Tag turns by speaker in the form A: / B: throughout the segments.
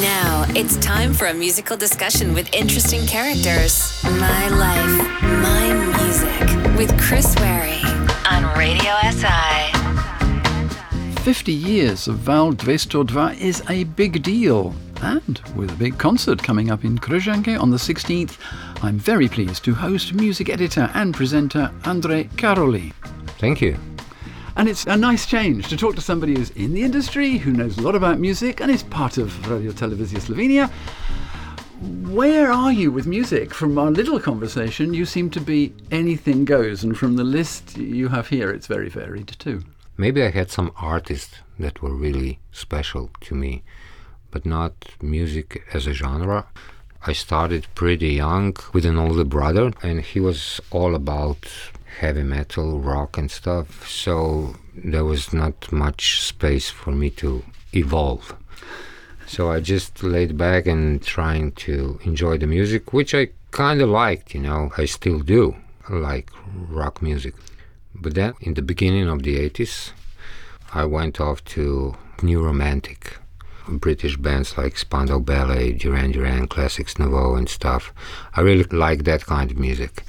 A: Now it's time for a musical discussion with interesting characters. My life, my music with Chris Wary on Radio SI.
B: 50 years of Val 202 is a big deal. And with a big concert coming up in Križanke on the 16th, I'm very pleased to host music editor and presenter Andrej Karoli.
C: Thank you.
B: And it's a nice change to talk to somebody who's in the industry, who knows a lot about music, and is part of Radio Televizia Slovenia. Where are you with music? From our little conversation, you seem to be anything goes, and from the list you have here, it's very varied too.
C: Maybe I had some artists that were really special to me, but not music as a genre. I started pretty young with an older brother, and he was all about heavy metal, rock, and stuff. So there was not much space for me to evolve. So I just laid back and trying to enjoy the music, which I kind of liked, you know. I still do like rock music. But then in the beginning of the 80s, I went off to new romantic British bands like Spandau Ballet, Duran Duran, Classix Nouveaux, and stuff. I really like that kind of music.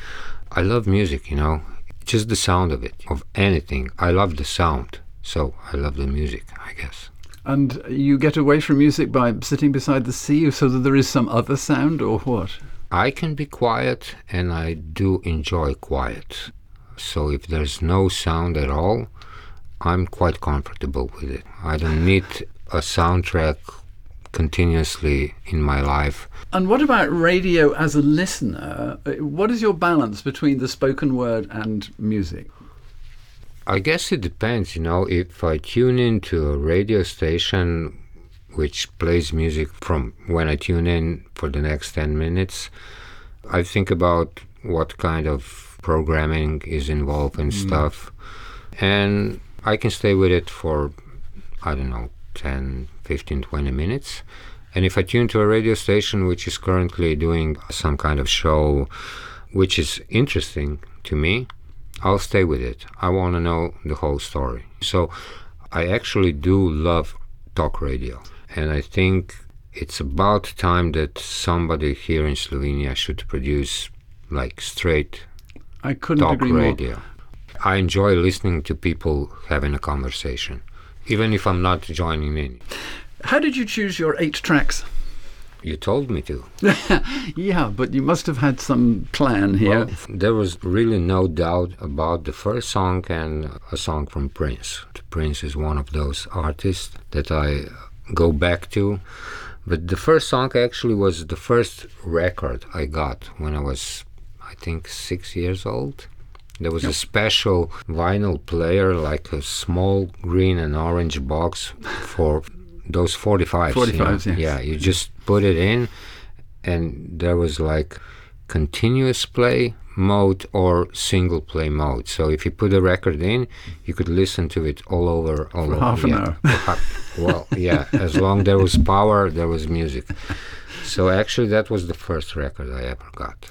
C: I love music, you know just the sound of it, of anything. I love the sound, so I love the music, I guess.
B: And you get away from music by sitting beside the sea so that there is some other sound, or what?
C: I can be quiet and I do enjoy quiet. So if there's no sound at all, I'm quite comfortable with it. I don't need a soundtrack continuously in my life.
B: And what about radio as a listener? What is your balance between the spoken word and music?
C: I guess it depends, you know, if I tune into a radio station which plays music from when I tune in for the next 10 minutes, I think about what kind of programming is involved and mm. stuff. And I can stay with it for, I don't know, 10, 15, 20 minutes. And if I tune to a radio station which is currently doing some kind of show which is interesting to me, I'll stay with it. I want to know the whole story. So I actually do love talk radio. And I think it's about time that somebody here in Slovenia should produce like straight
B: I couldn't
C: talk
B: agree
C: radio.
B: More.
C: I enjoy listening to people having a conversation even if I'm not joining in.
B: How did you choose your eight tracks?
C: You told me to.
B: yeah, but you must have had some plan here.
C: Well, there was really no doubt about the first song and a song from Prince. Prince is one of those artists that I go back to. But the first song actually was the first record I got when I was, I think, six years old. There was yep. a special vinyl player, like a small green and orange box for those 45s.
B: 45s,
C: you know?
B: yes.
C: Yeah, you just put it in, and there was like continuous play mode or single play mode. So if you put a record in, you could listen to it all over, all
B: for
C: over.
B: Half
C: an
B: hour.
C: well, yeah, as long there was power, there was music. So actually, that was the first record I ever got.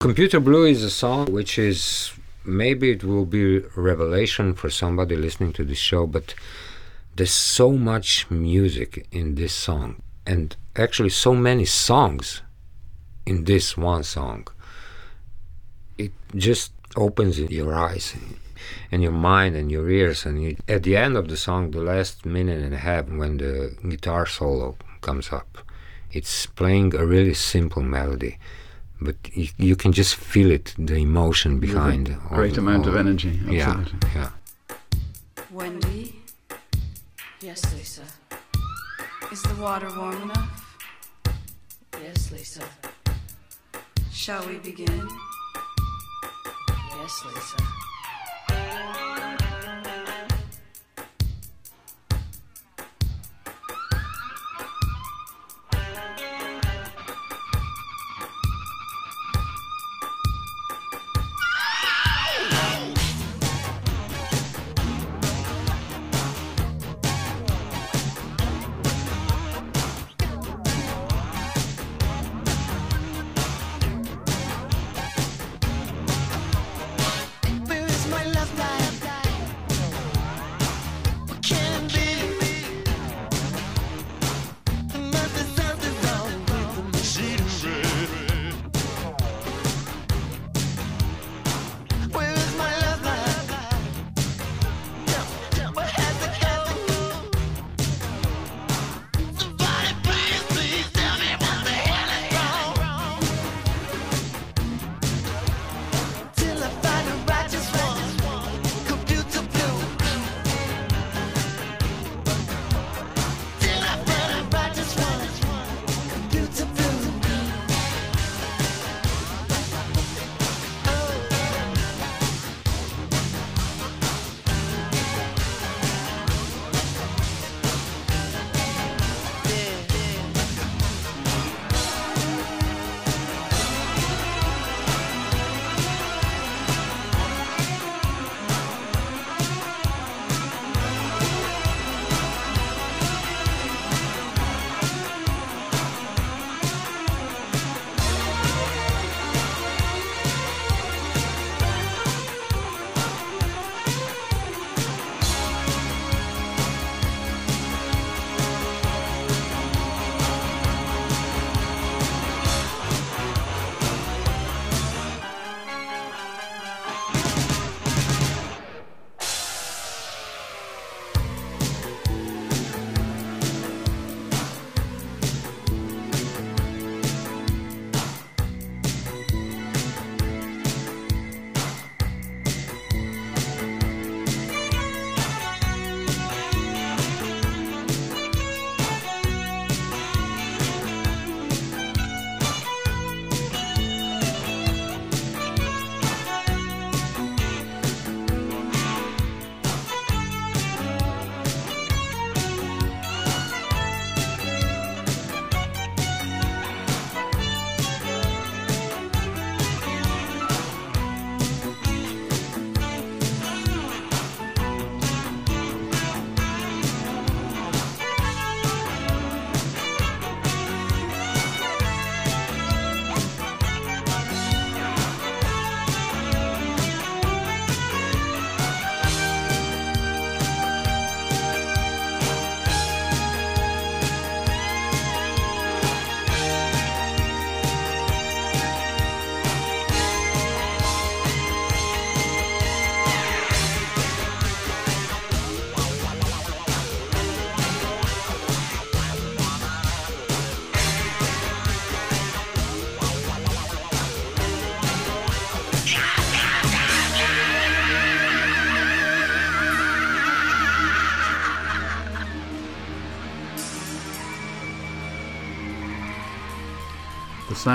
C: Computer Blue is a song which is maybe it will be revelation for somebody listening to this show, but there's so much music in this song, and actually so many songs in this one song. It just opens your eyes and your mind and your ears, and you, at the end of the song, the last minute and a half, when the guitar solo comes up, it's playing a really simple melody but you, you, can just feel it the emotion behind
B: great
C: all,
B: amount
C: all,
B: of energy absolutely.
C: yeah yeah.
D: Wendy? Yes Lisa. Is the water warm enough? Yes Lisa. Shall we begin? Yes Lisa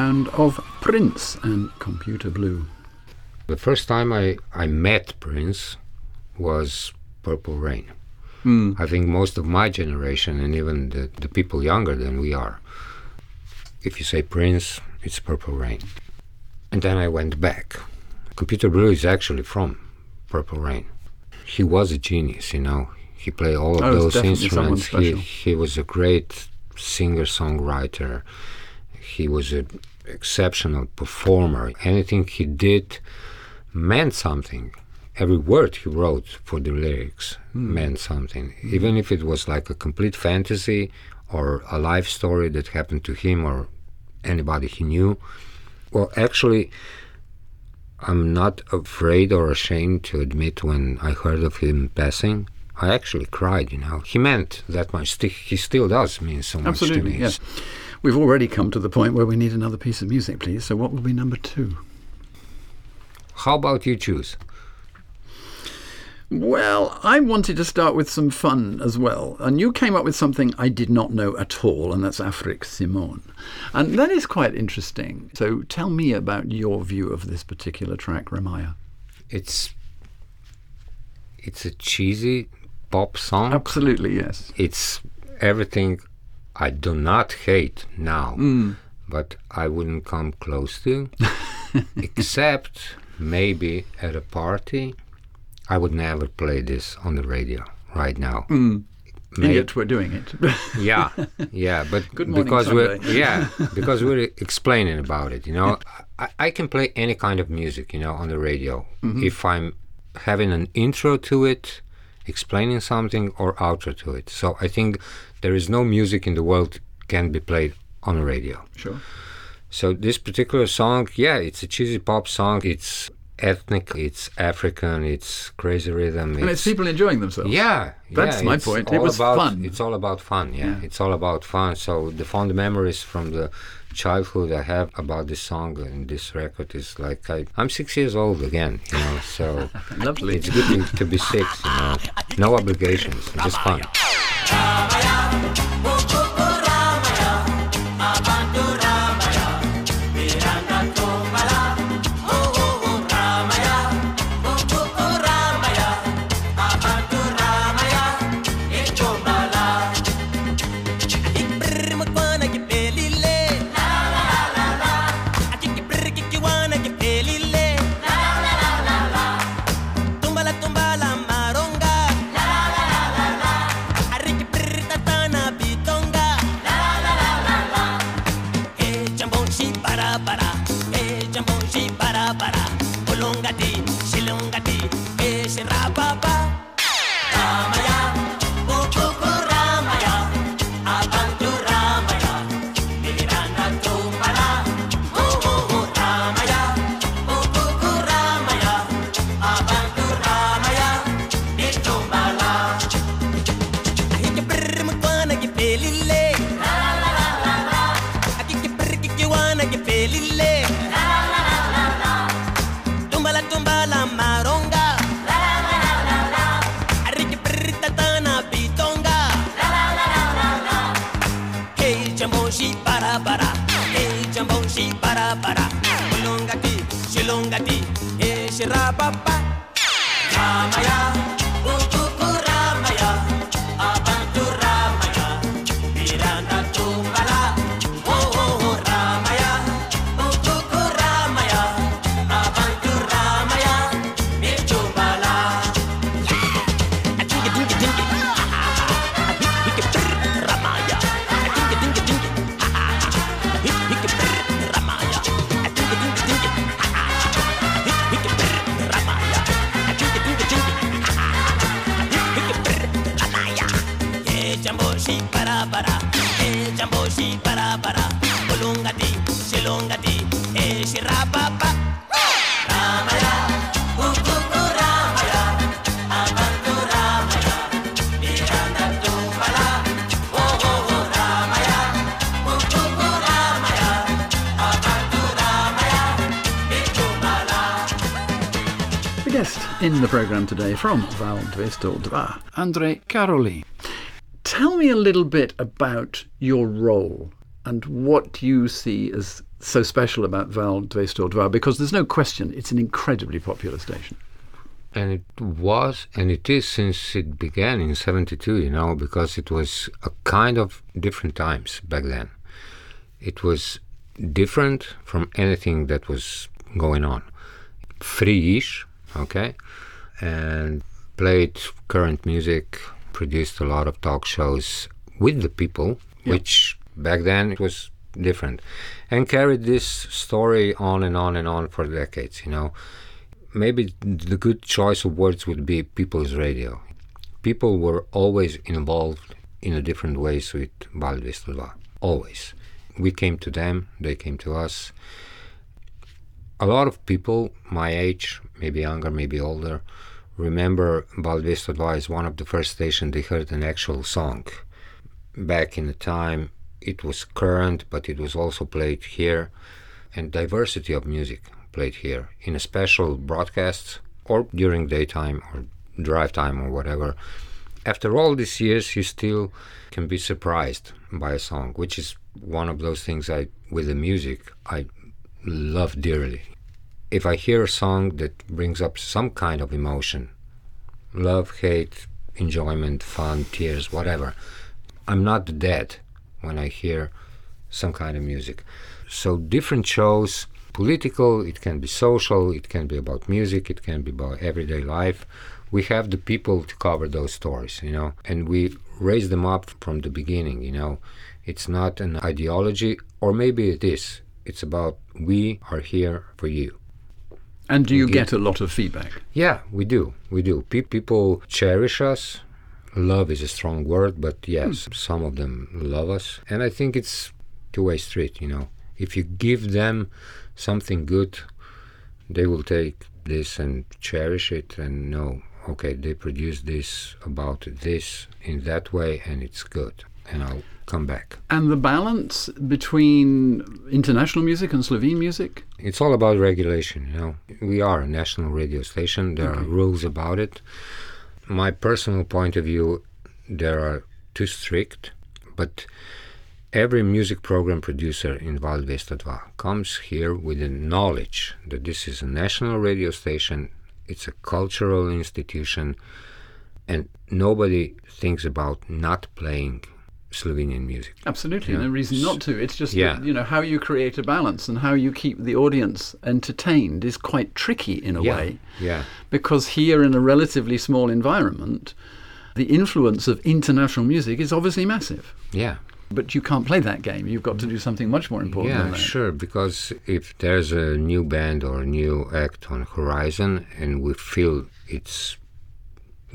B: sound of Prince and Computer Blue.
C: The first time I, I met Prince was Purple Rain.
B: Mm.
C: I think most of my generation and even the, the people younger than we are, if you say Prince, it's Purple Rain. And then I went back. Computer Blue is actually from Purple Rain. He was a genius, you know. He played all of
B: Oh,
C: those instruments. He, he was a great singer songwriter. He was an exceptional performer. Anything he did meant something. Every word he wrote for the lyrics hmm. meant something. Even if it was like a complete fantasy or a life story that happened to him or anybody he knew. Well, actually, I'm not afraid or ashamed to admit when I heard of him passing. I actually cried, you know. He meant that much. He still does mean so much to
B: Absolutely,
C: me.
B: yes. We've already come to the point where we need another piece of music, please. So, what will be number two?
C: How about you choose?
B: Well, I wanted to start with some fun as well. And you came up with something I did not know at all, and that's Afric Simone. And that is quite interesting. So tell me about your view of this particular track, Ramaya.
C: It's it's a cheesy pop song.
B: Absolutely, yes.
C: It's everything I do not hate now,
B: Mm.
C: but I wouldn't come close to, except maybe at a party. I would never play this on the radio right now.
B: And
C: May-
B: yet we're doing it.
C: yeah, yeah, but
B: Good morning,
C: because we're yeah, because we're explaining about it. You know, I, I can play any kind of music, you know, on the radio
B: Mm-hmm.
C: if I'm having an intro to it, explaining something, or outro to it. So I think there is no music in the world can be played on the radio.
B: sure.
C: So this particular song, yeah, it's a cheesy pop song. It's ethnic, it's African, it's crazy rhythm.
B: And it's people enjoying themselves.
C: Yeah,
B: That's
C: yeah,
B: my point. It
C: all
B: was
C: about,
B: fun.
C: It's all about fun. Yeah.
B: Yeah.
C: it's all about fun. So the fond memories from the childhood I have about this song and this record is like I, I'm six years old again. You know, so
B: Lovely.
C: it's good to, to be six. You know, no obligations, just fun.
B: The programme today from Val dvesto dva, Andrej Karoli. Tell me a little bit about your role and what you see as so special about Val 202? Because there's no question it's an incredibly popular station.
C: And it was, and it is since it began in 72, you know, because it was a kind of different times back then. It was different from anything that was going on. Free ish, okay? And played current music, produced a lot of talk shows with the people, which back then it was different, and carried this story on and on and on for decades, you know maybe the good choice of words would be people's radio. People were always involved in a different ways with Val Always. We came to them, they came to us. A lot of people my age, maybe younger, maybe older, remember Val dvesto dva as one of the first stations they heard an actual song. Back in the time, it was current, but it was also played here, and diversity of music played here in a special broadcasts or during daytime or drive time or whatever. After all these years, you still can be surprised by a song, which is one of those things I, with the music, I love dearly. If I hear a song that brings up some kind of emotion, love, hate, enjoyment, fun, tears, whatever, I'm not dead when I hear some kind of music. So different shows political, it can be social, it can be about music, it can be about everyday life. We have the people to cover those stories, you know, and we raise them up from the beginning, you know. It's not an ideology, or maybe it is. It's about we are here for you.
B: And do you get a lot of feedback?
C: Yeah, we do. We do. Pe- people cherish us. Love is a strong word, but yes, hmm. some of them love us. And I think it's two-way street, you know. If you give them something good, they will take this and cherish it and know, okay, they produce this about this in that way and it's good. And I'll come back.
B: And the balance between international music and Slovene music?
C: It's all about regulation, you know. We are a national radio station. There are rules about it. My personal point of view, there are too strict, but every music program producer in Val dvesto dva comes here with the knowledge that this is a national radio station, it's a cultural institution, and nobody thinks about not playing Slovenian music.
B: Absolutely,
C: Yeah.
B: no reason not to. It's just
C: Yeah.
B: that, you know how you create a balance and how you keep the audience entertained is quite tricky in a
C: yeah,
B: way
C: yeah.
B: because here in a relatively small environment, the influence of international music is obviously massive.
C: Yeah.
B: But you can't play that game. You've got to do something much more important
C: Yeah,
B: than that.
C: sure. Because if there's a new band or a new act on horizon, and we feel it's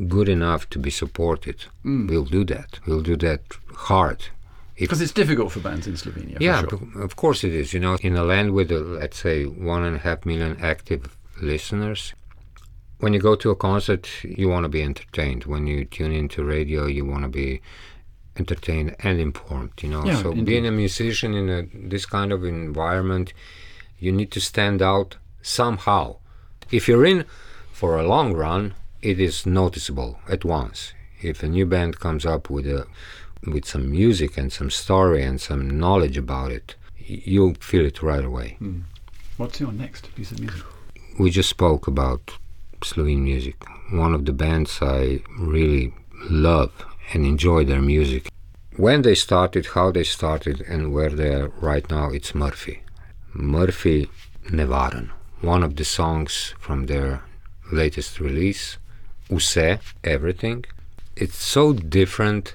C: good enough to be supported, we'll do that. We'll do that hard.
B: Because it's difficult for bands in Slovenia. for
C: yeah,
B: sure.
C: of course it is. You know, in a land with uh, let's say one and a half million active listeners, when you go to a concert, you want to be entertained. When you tune into radio, you want to be entertained and informed. You know,
B: Yeah,
C: so
B: indeed.
C: being a musician in a, this kind of environment, you need to stand out somehow. If you're in for a long run, it is noticeable at once. If a new band comes up with a with some music and some story and some knowledge about it, you'll feel it right away. Hmm.
B: What's your next piece of music?
C: We just spoke about Slovene music. One of the bands I really love and enjoy their music. When they started, how they started, and where they are right now, it's Murphy. Murphy Nevaren. One of the songs from their latest release, Use, Everything. It's so different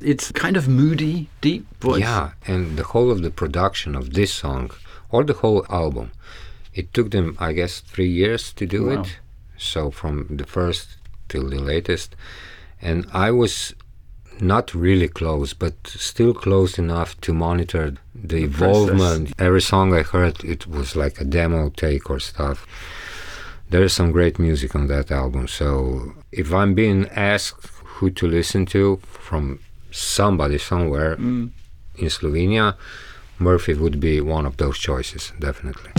B: It's kind of moody, deep voice.
C: Yeah, and the whole of the production of this song, or the whole album, it took them, I guess, three years to do
B: Wow.
C: it. So from the first till the latest, and I was not really close, but still close enough to monitor the, evolvement. Every song I heard, it was like a demo take or stuff. There is some great music on that album. So if I'm being asked who to listen to from somebody somewhere mm. in Slovenia, Murphy would be one of those choices, definitely.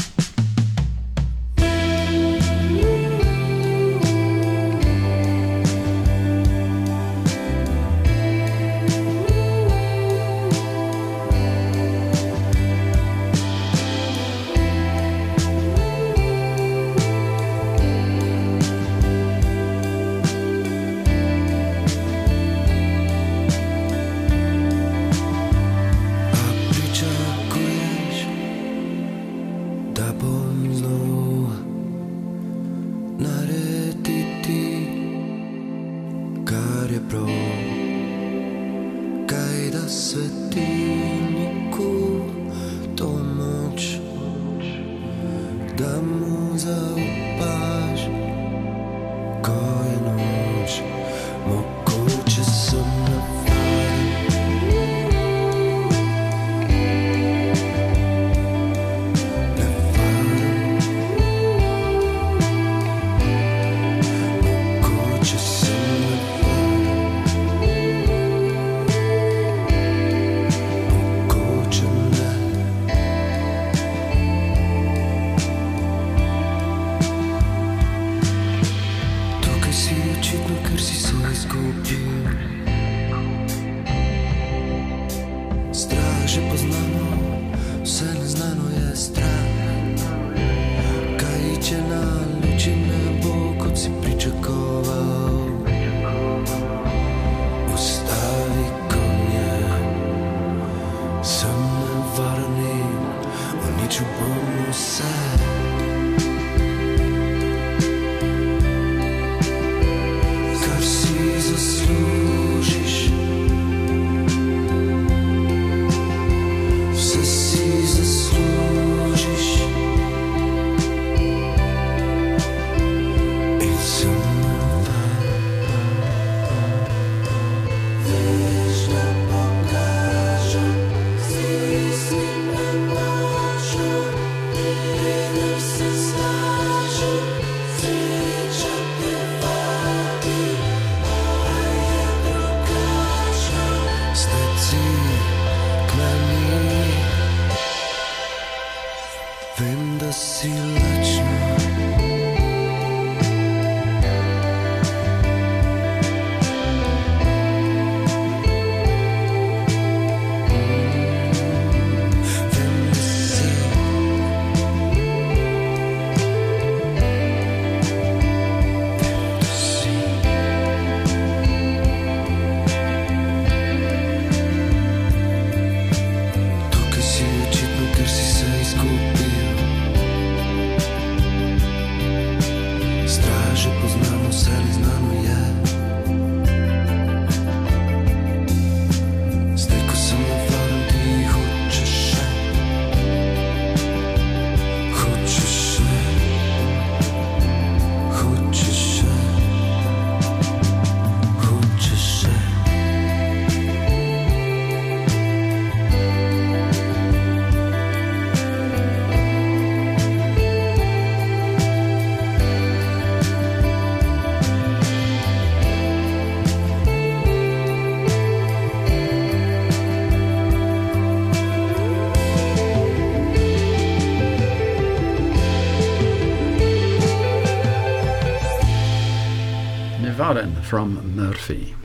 B: From Murphy.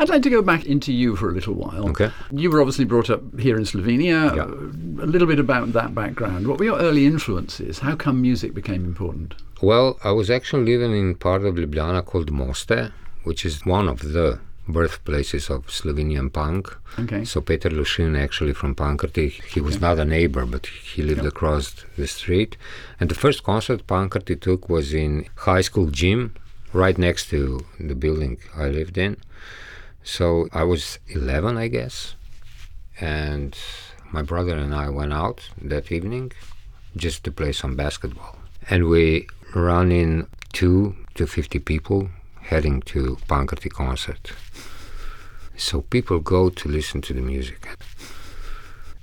B: I'd like to go back into you for a little while.
C: Okay.
B: You were obviously brought up here in Slovenia.
C: Yeah.
B: A little bit about that background. What were your early influences? How come music became important?
C: Well, I was actually living in part of Ljubljana called Moste, which is one of the birthplaces of Slovenian punk.
B: Okay.
C: So Peter Lovšin, actually from Pankrti, he was not a neighbor, but he lived across the street. And the first concert Pankrti took was in high school gym, right next to the building I lived in. So I was 11, I guess, and my brother and I went out that evening just to play some basketball. And we ran in two to 50 people heading to Pankrti concert. So people go to listen to the music.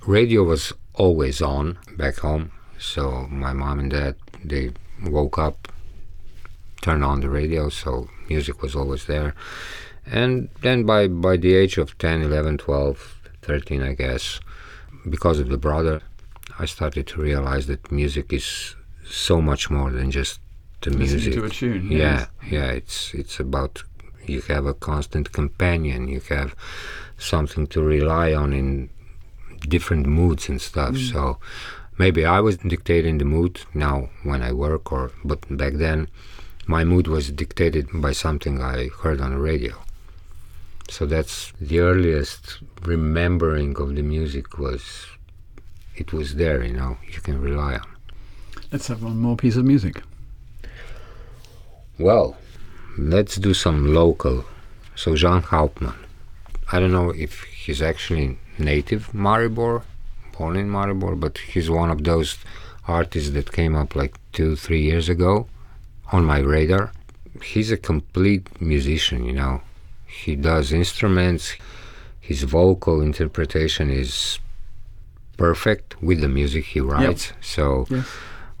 C: Radio was always on back home, so my mom and dad they woke up, turned on the radio, so music was always there. And then by by the age of 10, 11, 12, 13, I guess, because of the brother, I started to realize that music is so much more than just the music.
B: Listening
C: music.
B: to a tune,
C: Yeah,
B: yes.
C: yeah. It's it's about you have a constant companion. You have something to rely on in different moods and stuff. Mm. So maybe I was dictating the mood now when I work, or but back then my mood was dictated by something I heard on the radio. So that's the earliest remembering of the music was it was there, you know, you can rely on.
B: Let's have one more piece of music.
C: Well, let's do some local. So Jean Hauptmann. I don't know if he's actually native Maribor, born in Maribor, but he's one of those artists that came up like two, three years ago on my radar. He's a complete musician, you know. He does instruments. His vocal interpretation is perfect with the music he writes. So
B: Yes.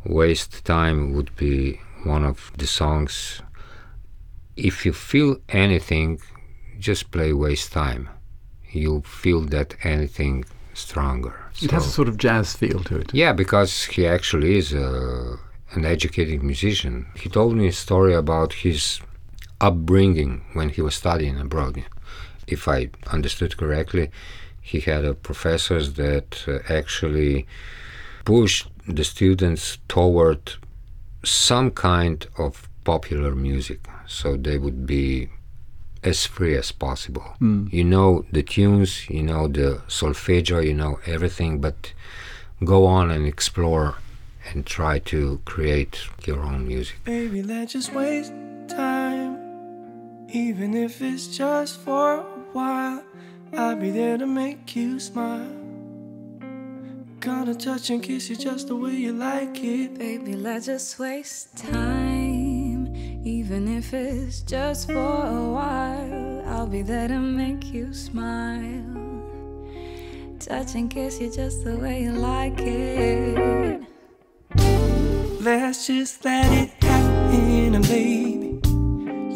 C: Waste Time would be one of the songs. If you feel anything, just play Waste Time. You'll feel that anything stronger.
B: It has a sort of jazz feel to it.
C: yeah, because he actually is a, an educated musician. He told me a story about his upbringing when he was studying abroad. If I understood correctly, he had uh, professors that uh, actually pushed the students toward some kind of popular music. So they would be as free as possible. You know the tunes, you know the solfeggio, you know everything, but go on and explore and try to create your own music.
E: Baby, let's just waste time. Even if it's just for a while, I'll be there to make you smile. Gonna touch and kiss you just the way you like it.
D: Baby, let's just waste time. Even if it's just for a while, I'll be there to make you smile. Touch and kiss you just the way you like it.
E: Let's just let it happen, baby.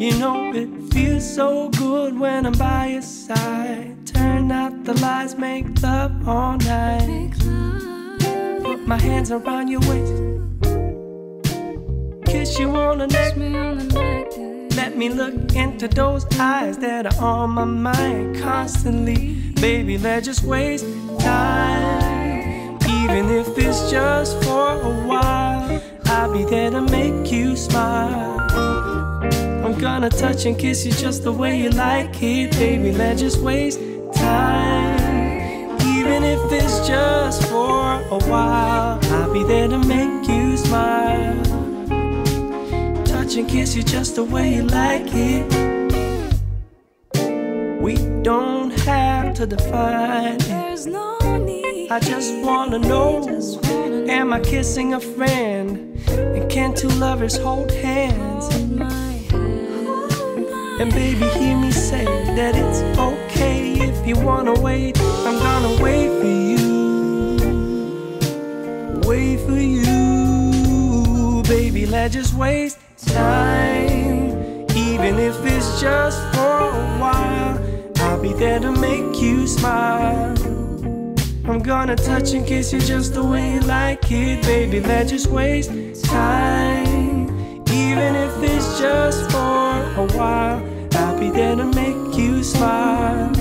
E: You know it feels so good when I'm by your side. Turn out the lights, make love all night. Put my hands around your waist. Kiss you on the neck.
D: kiss me on the neck.
E: Let me look into those eyes that are on my mind constantly. Baby, let's just waste time. Even if it's just for a while, I'll be there to make you smile. I'm gonna touch and kiss you just the way you like it, baby. Let's just waste time. Even if it's just for a while, I'll be there to make you smile touch and kiss you just the way you like it. We don't have to define.
D: There's no need.
E: I just wanna know Am I kissing a friend? And can two lovers hold hands? And baby, hear me say that it's okay if you wanna wait. I'm gonna wait for you. Wait for you. Baby, let's just waste time. Even if it's just for a while, I'll be there to make you smile. I'm gonna touch and kiss you just the way you like it, baby. Let's just waste time. Even if it's just for a while, I'll be there to make you smile.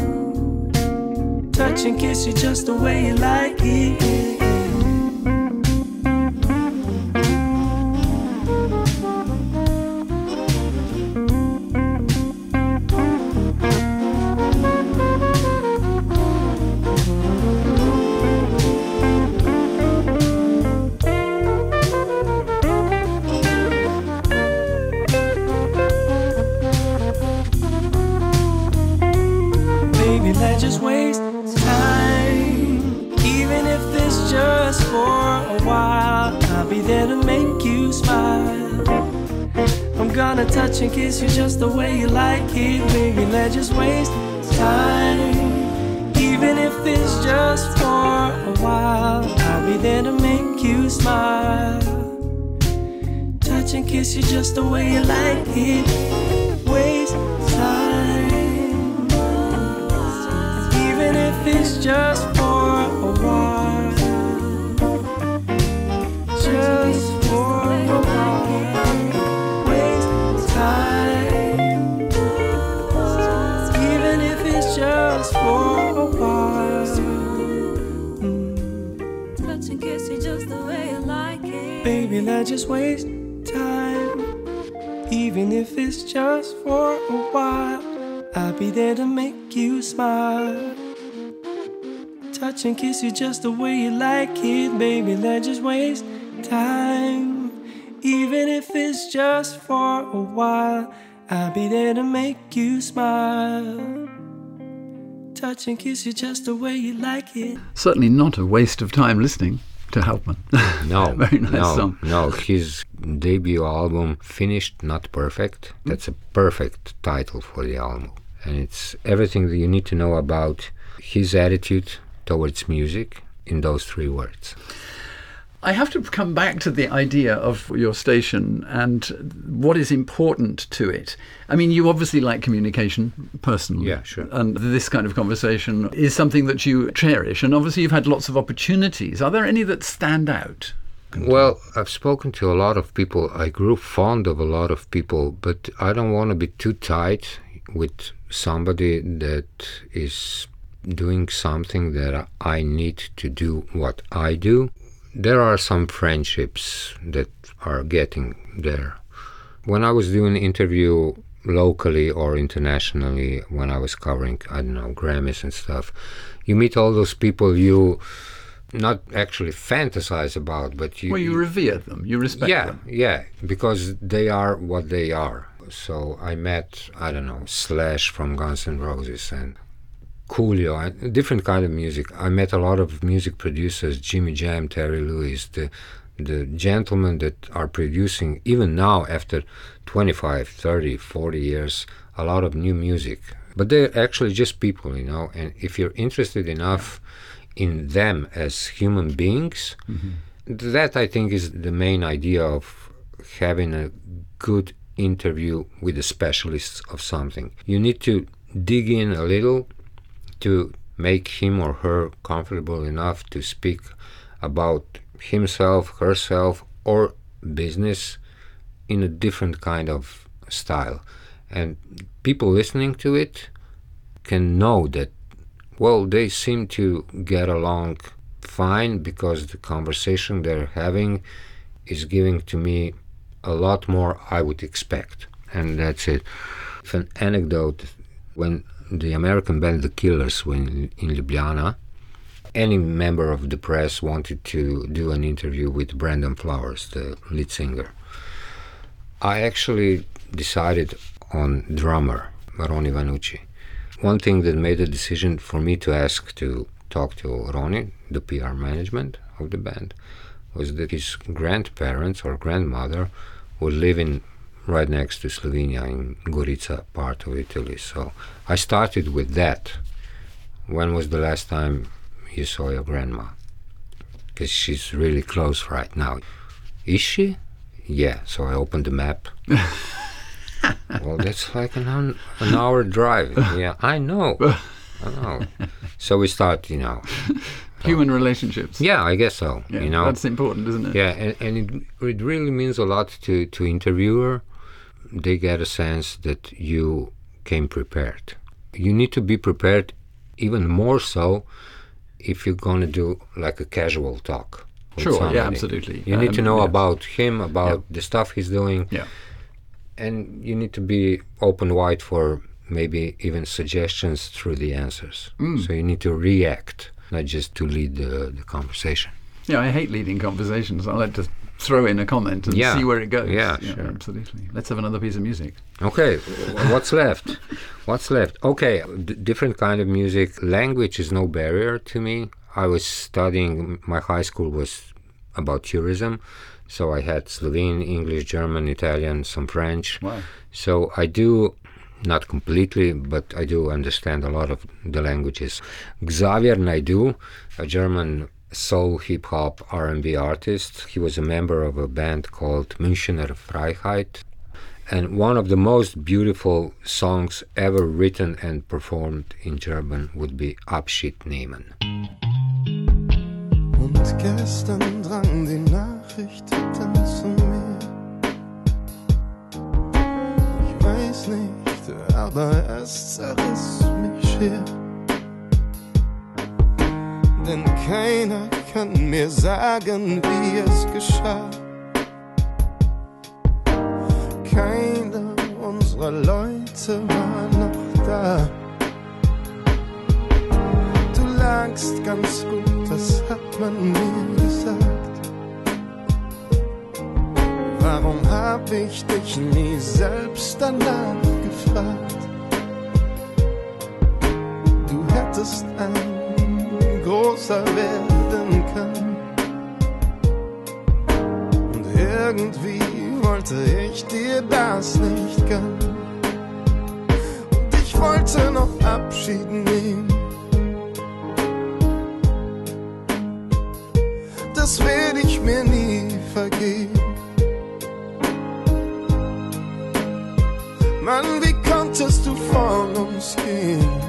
E: Touch and kiss you just the way you like it. For a while. Mm.
D: Touch and kiss you just the way you like it.
E: Baby, let's just waste time. Even if it's just for a while, I'll be there to make you smile. Touch and kiss you just the way you like it, baby. Let's just waste time. Even if it's just for a while, I'll be there to make you smile. Touch and kiss you just the way you like it.
B: Certainly not a waste of time listening to Helpman.
C: No,
B: Very nice
C: no,
B: song.
C: no. His debut album, Finished Not Perfect, that's a perfect title for the album. And it's everything that you need to know about his attitude towards music in those three words.
B: I have to come back to the idea of your station and what is important to it. I mean, you obviously like communication personally.
C: Yeah, sure.
B: And this kind of conversation is something that you cherish. And obviously, you've had lots of opportunities. Are there any that stand out?
C: Well, I've spoken to a lot of people. I grew fond of a lot of people, but I don't want to be too tight with somebody that is doing something that I need to do what I do. There are some friendships that are getting there. When I was doing an interview locally or internationally when I was covering, I don't know, Grammys and stuff. You meet all those people you not actually fantasize about, but you.
B: Well, you revere them, you respect
C: yeah,
B: them.
C: yeah, because they are what they are. So I met, I don't know, Slash from Guns N' Roses and Coolio, and different kind of music. I met a lot of music producers, Jimmy Jam, Terry Lewis, the the gentlemen that are producing even now after 25, 30, 40 years, a lot of new music. But they're actually just people, you know, and if you're interested enough in them as human beings, mm-hmm. that I think is the main idea of having a good interview with a specialist of something. You need to dig in a little to make him or her comfortable enough to speak about himself, herself, or business in a different kind of style. And people listening to it can know that, well, they seem to get along fine because the conversation they're having is giving to me a lot more I would expect. And that's it. If an anecdote when the American band The Killers were in, in Ljubljana, any member of the press wanted to do an interview with Brandon Flowers, the lead singer. I actually decided on drummer, Ronnie Vannucci. One thing that made the decision for me to ask to talk to Ronnie, the PR management of the band, was that his grandparents or grandmother were living right next to Slovenia in Gorica part of Italy. So I started with that. When was the last time you saw your grandma? Because she's really close right now. Is she? Yeah. So I opened the map. well, that's like an, un- an hour drive. Yeah, I know. I know. So we start, you know.
B: Human relationships.
C: Yeah, I guess so.
B: Yeah,
C: you know.
B: that's important, isn't it?
C: Yeah, and, and it, it really means a lot to, to interviewer. They get a sense that you came prepared. You need to be prepared even more so if you're going to do like a casual talk.
B: Sure, yeah, absolutely.
C: You need to
B: Um,
C: know
B: yeah.
C: about him, about the stuff he's doing,
B: Yeah.
C: and you need to be open wide for maybe even suggestions through the answers.
B: Mm.
C: So you need to react, not just to lead the, the conversation.
B: Yeah, I hate leading conversations. I like to throw in a comment and
C: Yeah.
B: see where it goes.
C: Yeah, sure.
B: absolutely. Let's have another piece of music.
C: Okay, what's left? What's left? Okay, d- different kind of music. Language is no barrier to me. I was studying. My high school was about tourism, so I had Slovene, English, German, Italian, some French.
B: Wow.
C: So I do, not completely, but I do understand a lot of the languages. Xavier Naidoo, a German soul hip hop R&B artist, he was a member of a band called Münchener Freiheit. And one of the most beautiful songs ever written and performed in German would be Abschied nehmen.
F: Und gestern drang die Nachricht dann zu mir. Ich weiß nicht, aber es zerriss mich schier. Denn keiner kann mir sagen, wie es geschah. Keiner unserer Leute war noch da. Du lagst ganz gut, das hat man mir gesagt. Warum hab ich dich nie selbst danach gefragt? Du hättest ein großer werden können. Und irgendwie wollte ich dir das nicht gönnen. Und ich wollte noch Abschied nehmen. das werde ich mir nie vergeben. Mann, wie konntest du von uns gehen?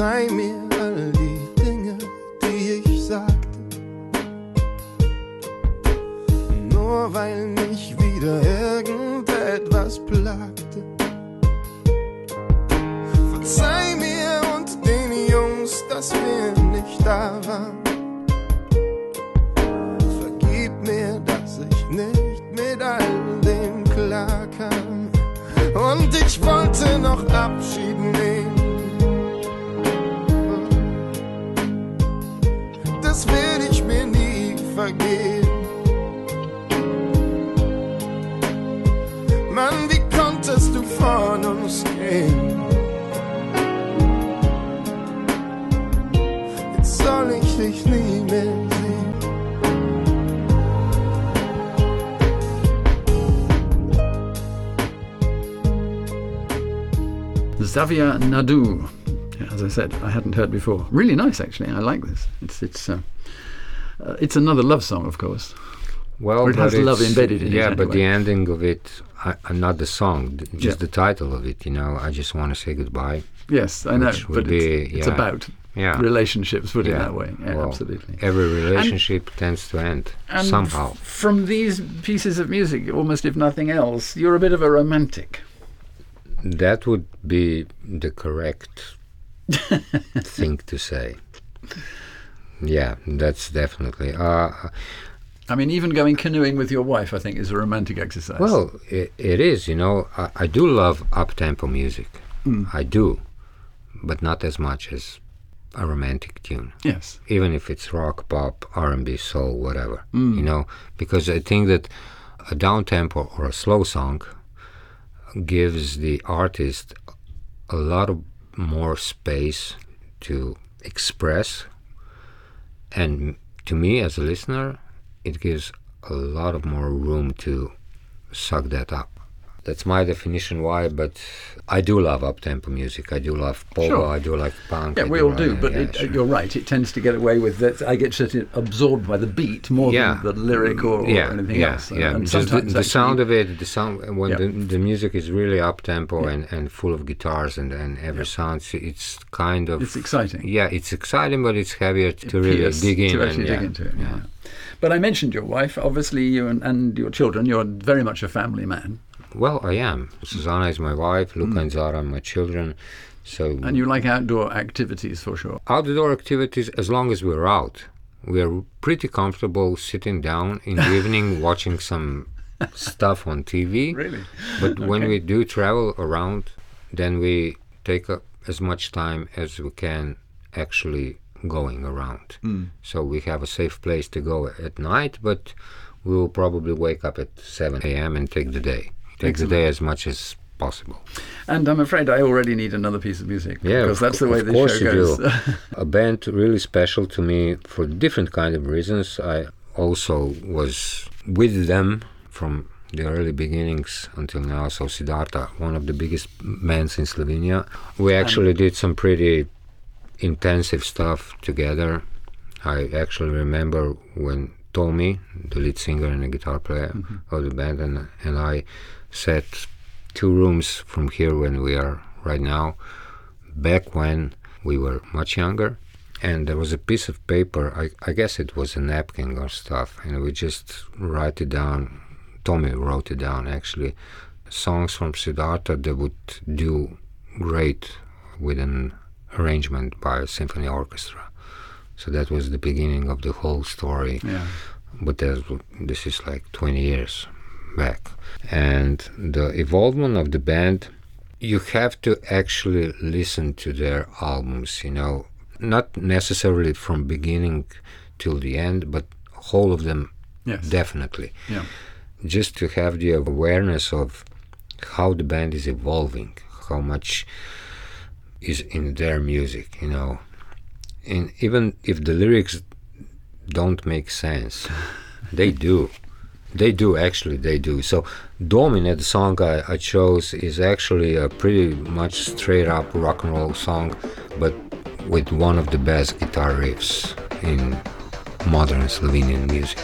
F: Verzeih mir all die Dinge, die ich sagte. Nur weil mich wieder irgendetwas plagte. Verzeih mir und den Jungs, dass wir nicht da waren. Vergib mir, dass ich nicht mit all dem klar kam. Und ich wollte noch Abschied uns? Jetzt soll ich dich nie mehr sehen.
B: Xavier Naidoo. As I said, I hadn't heard before. Really nice, actually. I like this. It's it's uh, uh, it's another love song, of course.
C: Well,
B: Or it has love embedded in it
C: Yeah, but the ending of it, I, uh, not the song, just
B: Yeah.
C: the title of it. You know, I just want to say goodbye.
B: Yes, I know, but it's,
C: be,
B: it's
C: yeah.
B: about
C: Yeah.
B: relationships. Put it that way.
C: Well,
B: absolutely.
C: Every relationship tends to end
B: And
C: somehow.
B: from these pieces of music, almost if nothing else, you're a bit of a romantic.
C: That would be the correct thing to say. Yeah, that's definitely. Uh,
B: I mean, even going canoeing with your wife, I think, is a romantic exercise.
C: well, it, it is. You know, I, I do love up tempo music.
B: Hmm.
C: I do, but not as much as a romantic tune.
B: yes,
C: even if it's rock, pop, R&B, soul, whatever,
B: Mm.
C: you know, because I think that a down tempo or a slow song gives the artist a lot of more space to express, and to me as a listener, it gives a lot of more room to suck that up. That's my definition why, but I do love up tempo music. I do love pogo.
B: Sure.
C: I do like punk.
B: yeah,
C: I
B: we all do. But it,
C: sure.
B: you're right; it tends to get away with that. I get sort of absorbed by the beat more
C: yeah.
B: than the lyric or, or
C: yeah,
B: anything
C: yeah,
B: else.
C: Yeah,
B: and
C: just the, the sound of it, the sound when the, the music is really up tempo and, and full of guitars and, and every sound, it's kind of
B: It's exciting.
C: yeah, it's exciting, but it's heavier to really dig in
B: to
C: and
B: dig into it. Yeah. But I mentioned your wife. Obviously, you and, and your children. You're very much a family man,
C: Well, I am. Susanna is my wife. Luca and Zara are my children. So
B: Mm. and you like outdoor activities for sure.
C: outdoor activities as long as we're out. We are pretty comfortable sitting down in the evening watching some stuff on TV.
B: Really?
C: But when we do travel around, then we take up as much time as we can actually going around.
B: Hmm.
C: So we have a safe place to go at night, but we will probably wake up at 7 a.m. and take the day. Take
B: Excellent.
C: the day as much as possible.
B: And I'm afraid I already need another piece of music
C: Yeah,
B: because that's the way
C: of
B: the
C: course
B: show
C: you
B: goes.
C: do. a band really special to me for different kind of reasons. I also was with them from the early beginnings until now. So Siddharta, one of the biggest bands in Slovenia. We actually did some pretty intensive stuff together. I actually remember when Tommy, the lead singer and the guitar player mm-hmm. of the band, and, and I sat two rooms from here when we are right now back when we were much younger. And there was a piece of paper I, I guess it was a napkin or stuff and we just write it down. Tommy wrote it down actually. Songs from siddharta that would do great with an arrangement by a symphony orchestra so that was the beginning of the whole story
B: yeah.
C: but this is like 20 years back. And the evolvement of the band, you have to actually listen to their albums, you know, not necessarily from beginning till the end, but whole of them
B: Yes.
C: definitely.
B: Yeah.
C: Just to have the awareness of how the band is evolving, how much is in their music, you know. And even if the lyrics don't make sense, they do. They do, actually, they do. So, Domine, the song I, I chose, is actually a pretty much straight up rock and roll song, but with one of the best guitar riffs in modern Slovenian music.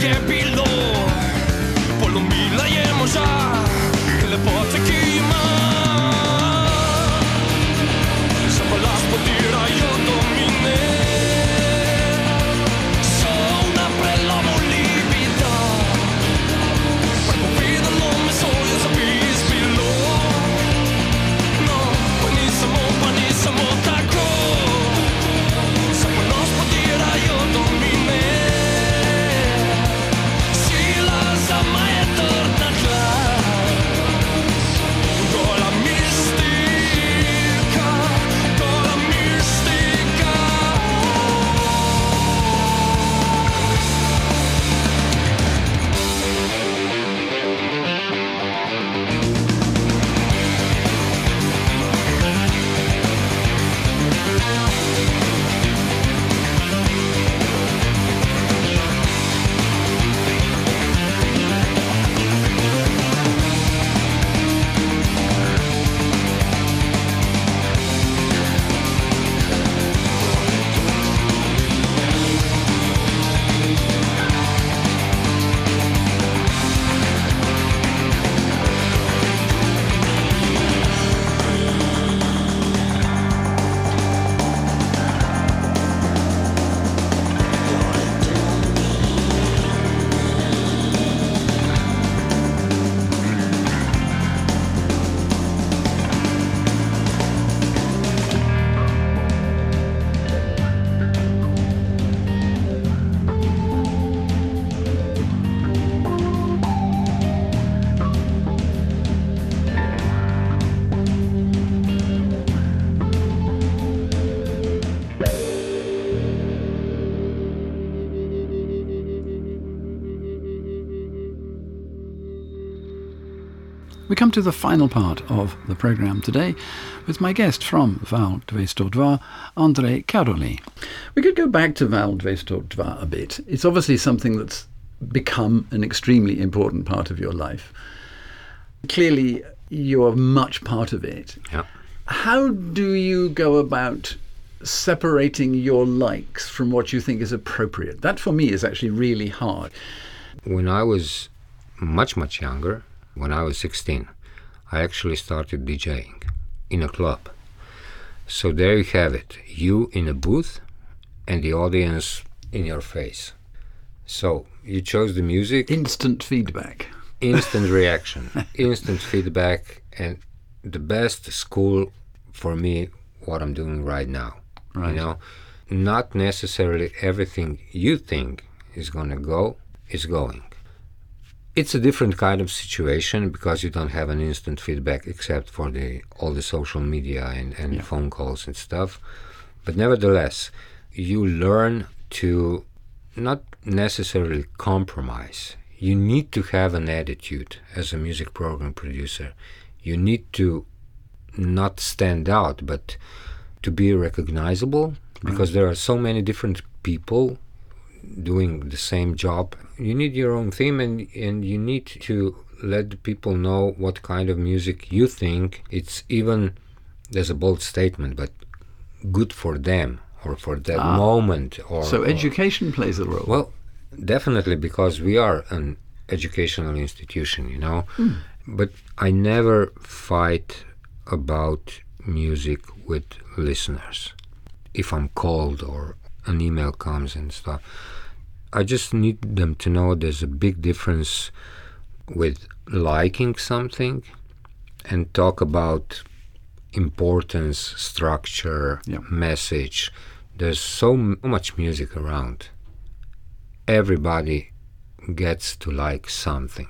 G: Και πιλό, το πολλομπιλάι. Και το πόση κύμα. Σε παλά, πω τί ρε,
B: We come to the final part of the programme today with my guest from Val Dvestodva, Andrej Karoli. We could go back to Val dvesto dva a bit. It's obviously something that's become an extremely important part of your life. Clearly, you're much part of it.
C: Yeah.
B: How do you go about separating your likes from what you think is appropriate? That for me is actually really hard.
C: When I was much, much younger, when I was 16, I actually started DJing in a club. So there you have it you in a booth and the audience in your face. So you chose the music,
B: Instant feedback.
C: instant reaction, instant feedback, and the best school for me, what I'm doing right now.
B: Right.
C: You know, not necessarily everything you think is going to go is going. It's a different kind of situation because you don't have an instant feedback except for the all the social media and, and phone calls and stuff. But nevertheless, you learn to not necessarily compromise. You need to have an attitude as a music program producer. You need to not stand out, but to be recognizable because mm-hmm. there are so many different people doing the same job. You need your own theme and, and you need to let people know what kind of music you think it's even there's a bold statement, but good for them or for that ah. moment or
B: So
C: or-
B: education plays a role.
C: well, definitely because we are an educational institution, you know. Hmm. But I never fight about music with listeners. If I'm called or an email comes and stuff, I just need them to know there's a big difference with liking something and talk about importance, structure,
B: Yeah.
C: message. There's so m- much music around. Everybody gets to like something,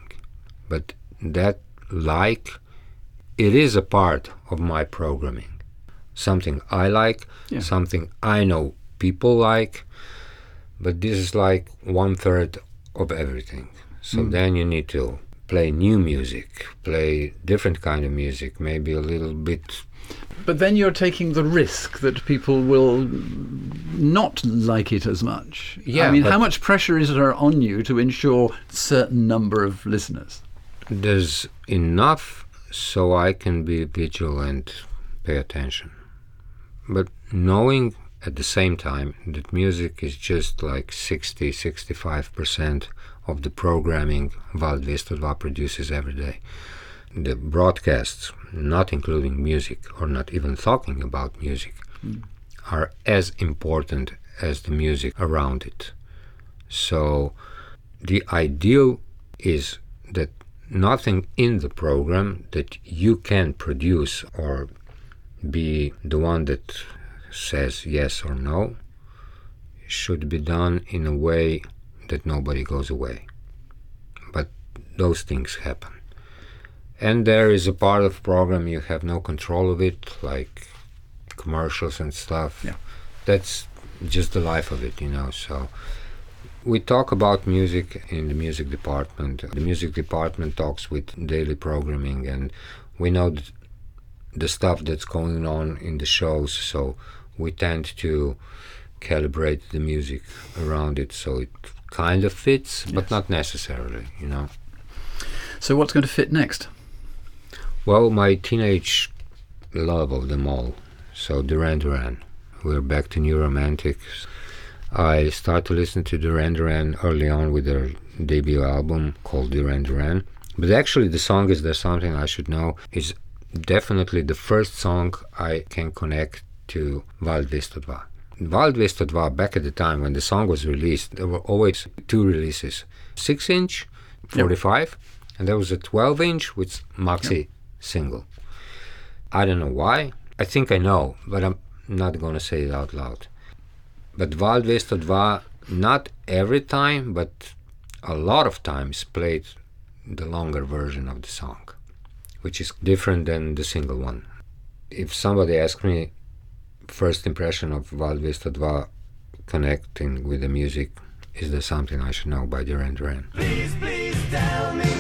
C: but that like, it is a part of my programming. Something I like,
B: Yeah.
C: something I know people like, but this is like one third of everything. So hmm. then you need to play new music, play different kind of music, maybe a little bit
B: But then you're taking the risk that people will not like it as much.
C: Yeah,
B: I mean, how much pressure is there on you to ensure certain number of listeners?
C: there's enough so I can be vigilant, pay attention. But knowing at the same time that music is just like 60 65% of the programming Val dvesto dva produces every day. The broadcasts, not including music or not even talking about music, hmm. are as important as the music around it. So the ideal is that nothing in the program that you can produce or be the one that says yes or no should be done in a way that nobody goes away. But those things happen. And there is a part of program you have no control of it, like commercials and stuff.
B: Yeah.
C: That's just the life of it, you know. So we talk about music in the music department. The music department talks with daily programming, and we know th- the stuff that's going on in the shows. So we tend to calibrate the music around it so it kind of fits, but
B: Yes.
C: not necessarily, you know.
B: So what's going to fit next?
C: Well, my teenage love of them all. So Duran Duran. We're back to New Romantics. I started to listen to Duran Duran early on with their debut album called Duran Duran. But actually, the song is there something I should know is definitely the first song I can connect to Val dvesto dva. Val dvesto dva, back at the time when the song was released, there were always two releases 6 inch, 45, and there was a 12 inch with maxi single. I don't know why. I think I know, but I'm not going to say it out loud. But Val dvesto dva, not every time, but a lot of times played the longer version of the song, which is different than the single one. If somebody asks me first impression of Val dvesto dva connecting with the music, is there something I should know by Duran Duran?
H: Please, please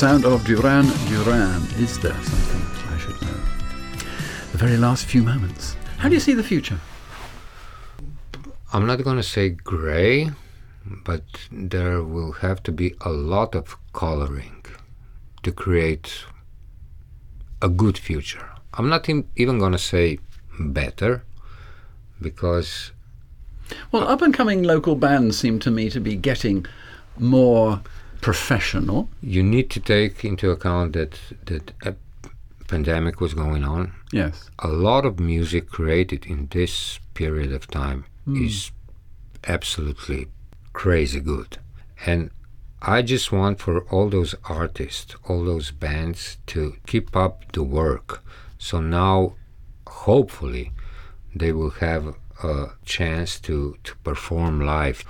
B: sound of Duran Duran. Is there something I should know? The very last few moments. How do you see the future?
C: I'm not going to say gray, but there will have to be a lot of coloring to create a good future. I'm not even going to say better because
B: Well, up and coming local bands seem to me to be getting more professional.
C: you need to take into account that that a pandemic was going on.
B: Yes.
C: A lot of music created in this period of time hmm. is absolutely crazy good. And I just want for all those artists, all those bands to keep up the work. So now, hopefully, they will have a chance to, to perform live,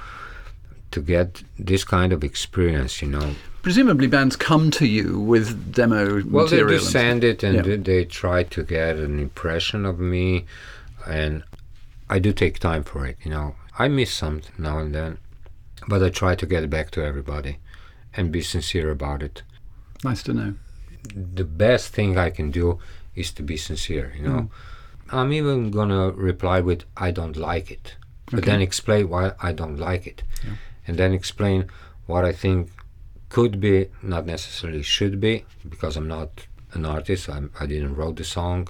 C: to get this kind of experience, you know.
B: Presumably, bands come to you with demo
C: Well, they
B: material.
C: do
B: and stuff.
C: send it and
B: Yeah.
C: they, they try to get an impression of me, and I do take time for it. You know, I miss something now and then, but I try to get back to everybody and be sincere about it.
B: Nice to know.
C: The best thing I can do is to be sincere. You know, hmm. I'm even gonna reply with "I don't like it," but
B: Okay.
C: then explain why I don't like it, and then explain what I think could be, not necessarily should be, because I'm not an artist. I'm, I didn't wrote the song,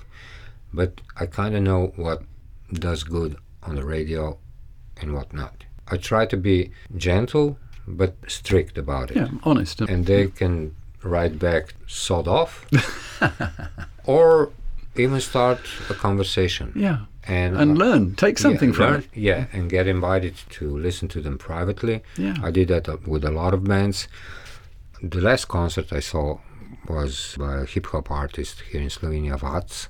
C: but I kind of know what does good on the radio and what not. I try to be gentle but strict about it,
B: Yeah, honest.
C: Uh, and they can write back "sod off," or even start a conversation
B: yeah.
C: And
B: And
C: uh,
B: learn. Take something
C: yeah,
B: from
C: learn-
B: it.
C: Yeah, and get invited to listen to them privately.
B: Yeah.
C: I did that uh, with a lot of bands. The last concert I saw was by a hip hop artist here in Slovenia, Vac,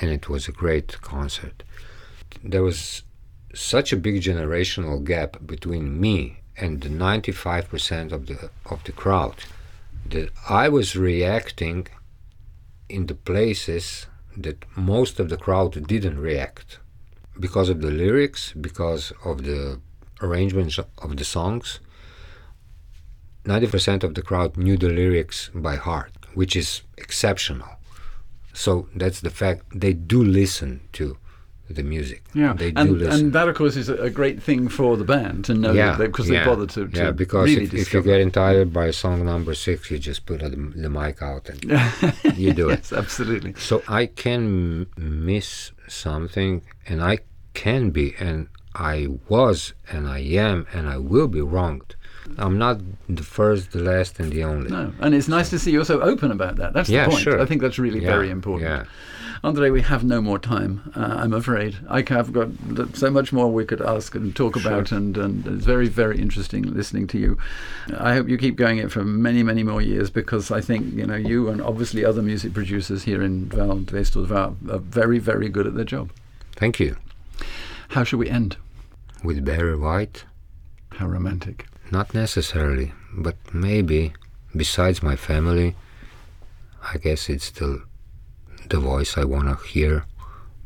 C: and it was a great concert. There was such a big generational gap between me and the 95% of the of the crowd that I was reacting in the places that most of the crowd didn't react because of the lyrics, because of the arrangements of the songs. 90% of the crowd knew the lyrics by heart, which is exceptional. So that's the fact they do listen to the music.
B: Yeah,
C: they do
B: and,
C: listen.
B: and that, of course, is a great thing for the band to know
C: yeah,
B: because
C: yeah,
B: they bother to, to
C: yeah, because
B: really
C: if, if
B: discover.
C: getting tired by song number six, you just put the, the mic out and you do it.
B: absolutely.
C: So I can miss something, and I can be, and I was, and I am, and I will be wronged. I'm not the first, the last, and the only.
B: No, and it's nice to see you're so open about that. That's
C: Yeah,
B: the point.
C: sure.
B: I think that's really
C: Yeah,
B: very important.
C: yeah.
B: Andre, we have no more time. Uh, I'm afraid I have got so much more we could ask and talk about, and, and it's very, very interesting listening to you. I hope you keep going it for many, many more years because I think you know you and obviously other music producers here in Val dvesto dva are very, very good at their job.
C: Thank you.
B: How should we end?
C: With Barry White,
B: How romantic.
C: Not necessarily, but maybe, besides my family, I guess it's still the voice I want to hear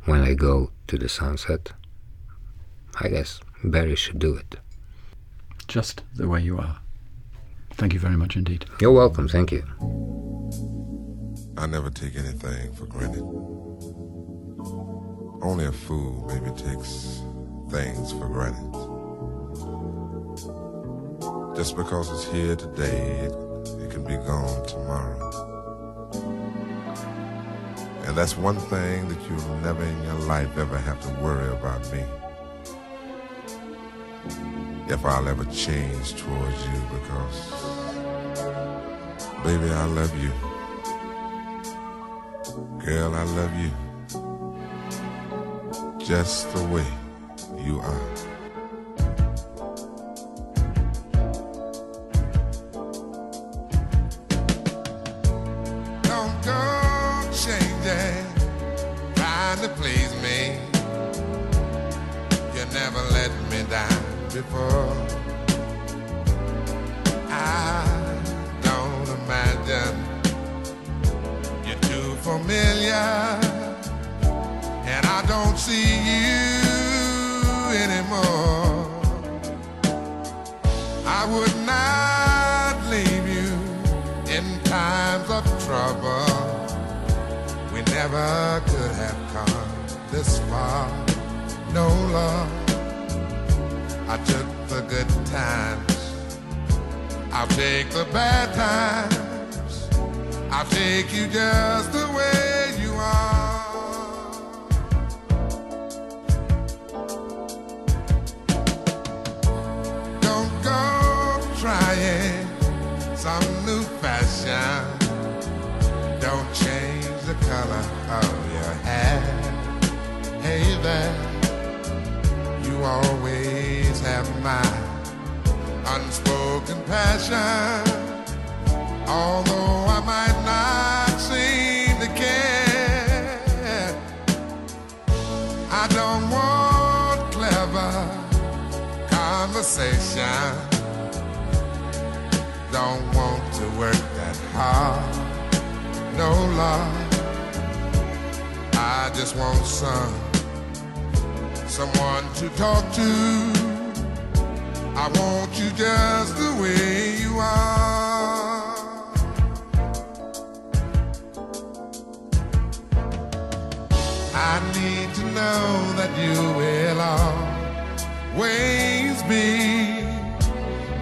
C: when I go to the sunset. I guess Barry should do it.
B: Just the way you are. Thank you very much indeed.
C: You're welcome. Thank you.
I: I never take anything for granted. Only a fool maybe takes things for granted. Just because it's here today, it, it can be gone tomorrow. And that's one thing that you'll never in your life ever have to worry about me. If I'll ever change towards you because, baby, I love you. Girl, I love you just the way you are. Before. I don't imagine you're too familiar, and I don't see you anymore. I would not leave you in times of trouble. We never could have come this far. No love. I took the good times. I'll take the bad times. I'll take you just the way you are. Don't go trying some new fashion. Don't change the color of your hair. Hey there, you always have my unspoken passion. Although I might not seem to care, I don't want clever conversation. Don't want to work that hard. No love. I just want some someone to talk to. I want you just the way you are. I need to know that you will always be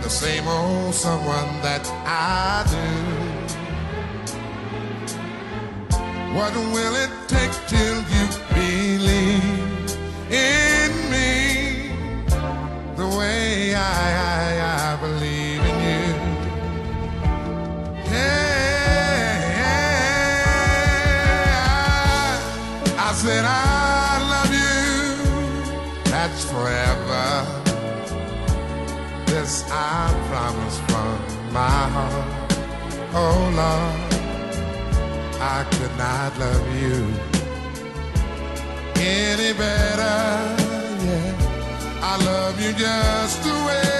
I: the same old someone that I do. What will it take till you believe in me the way I, I, I believe in you? Yeah, I said I love you. That's forever. This I promise from my heart. Oh Lord. I could not love you any better. I love you just the way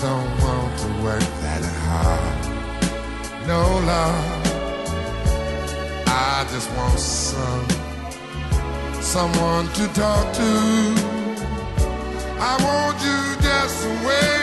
I: don't want to work that hard. No love. I just want some someone to talk to. I want you just the way.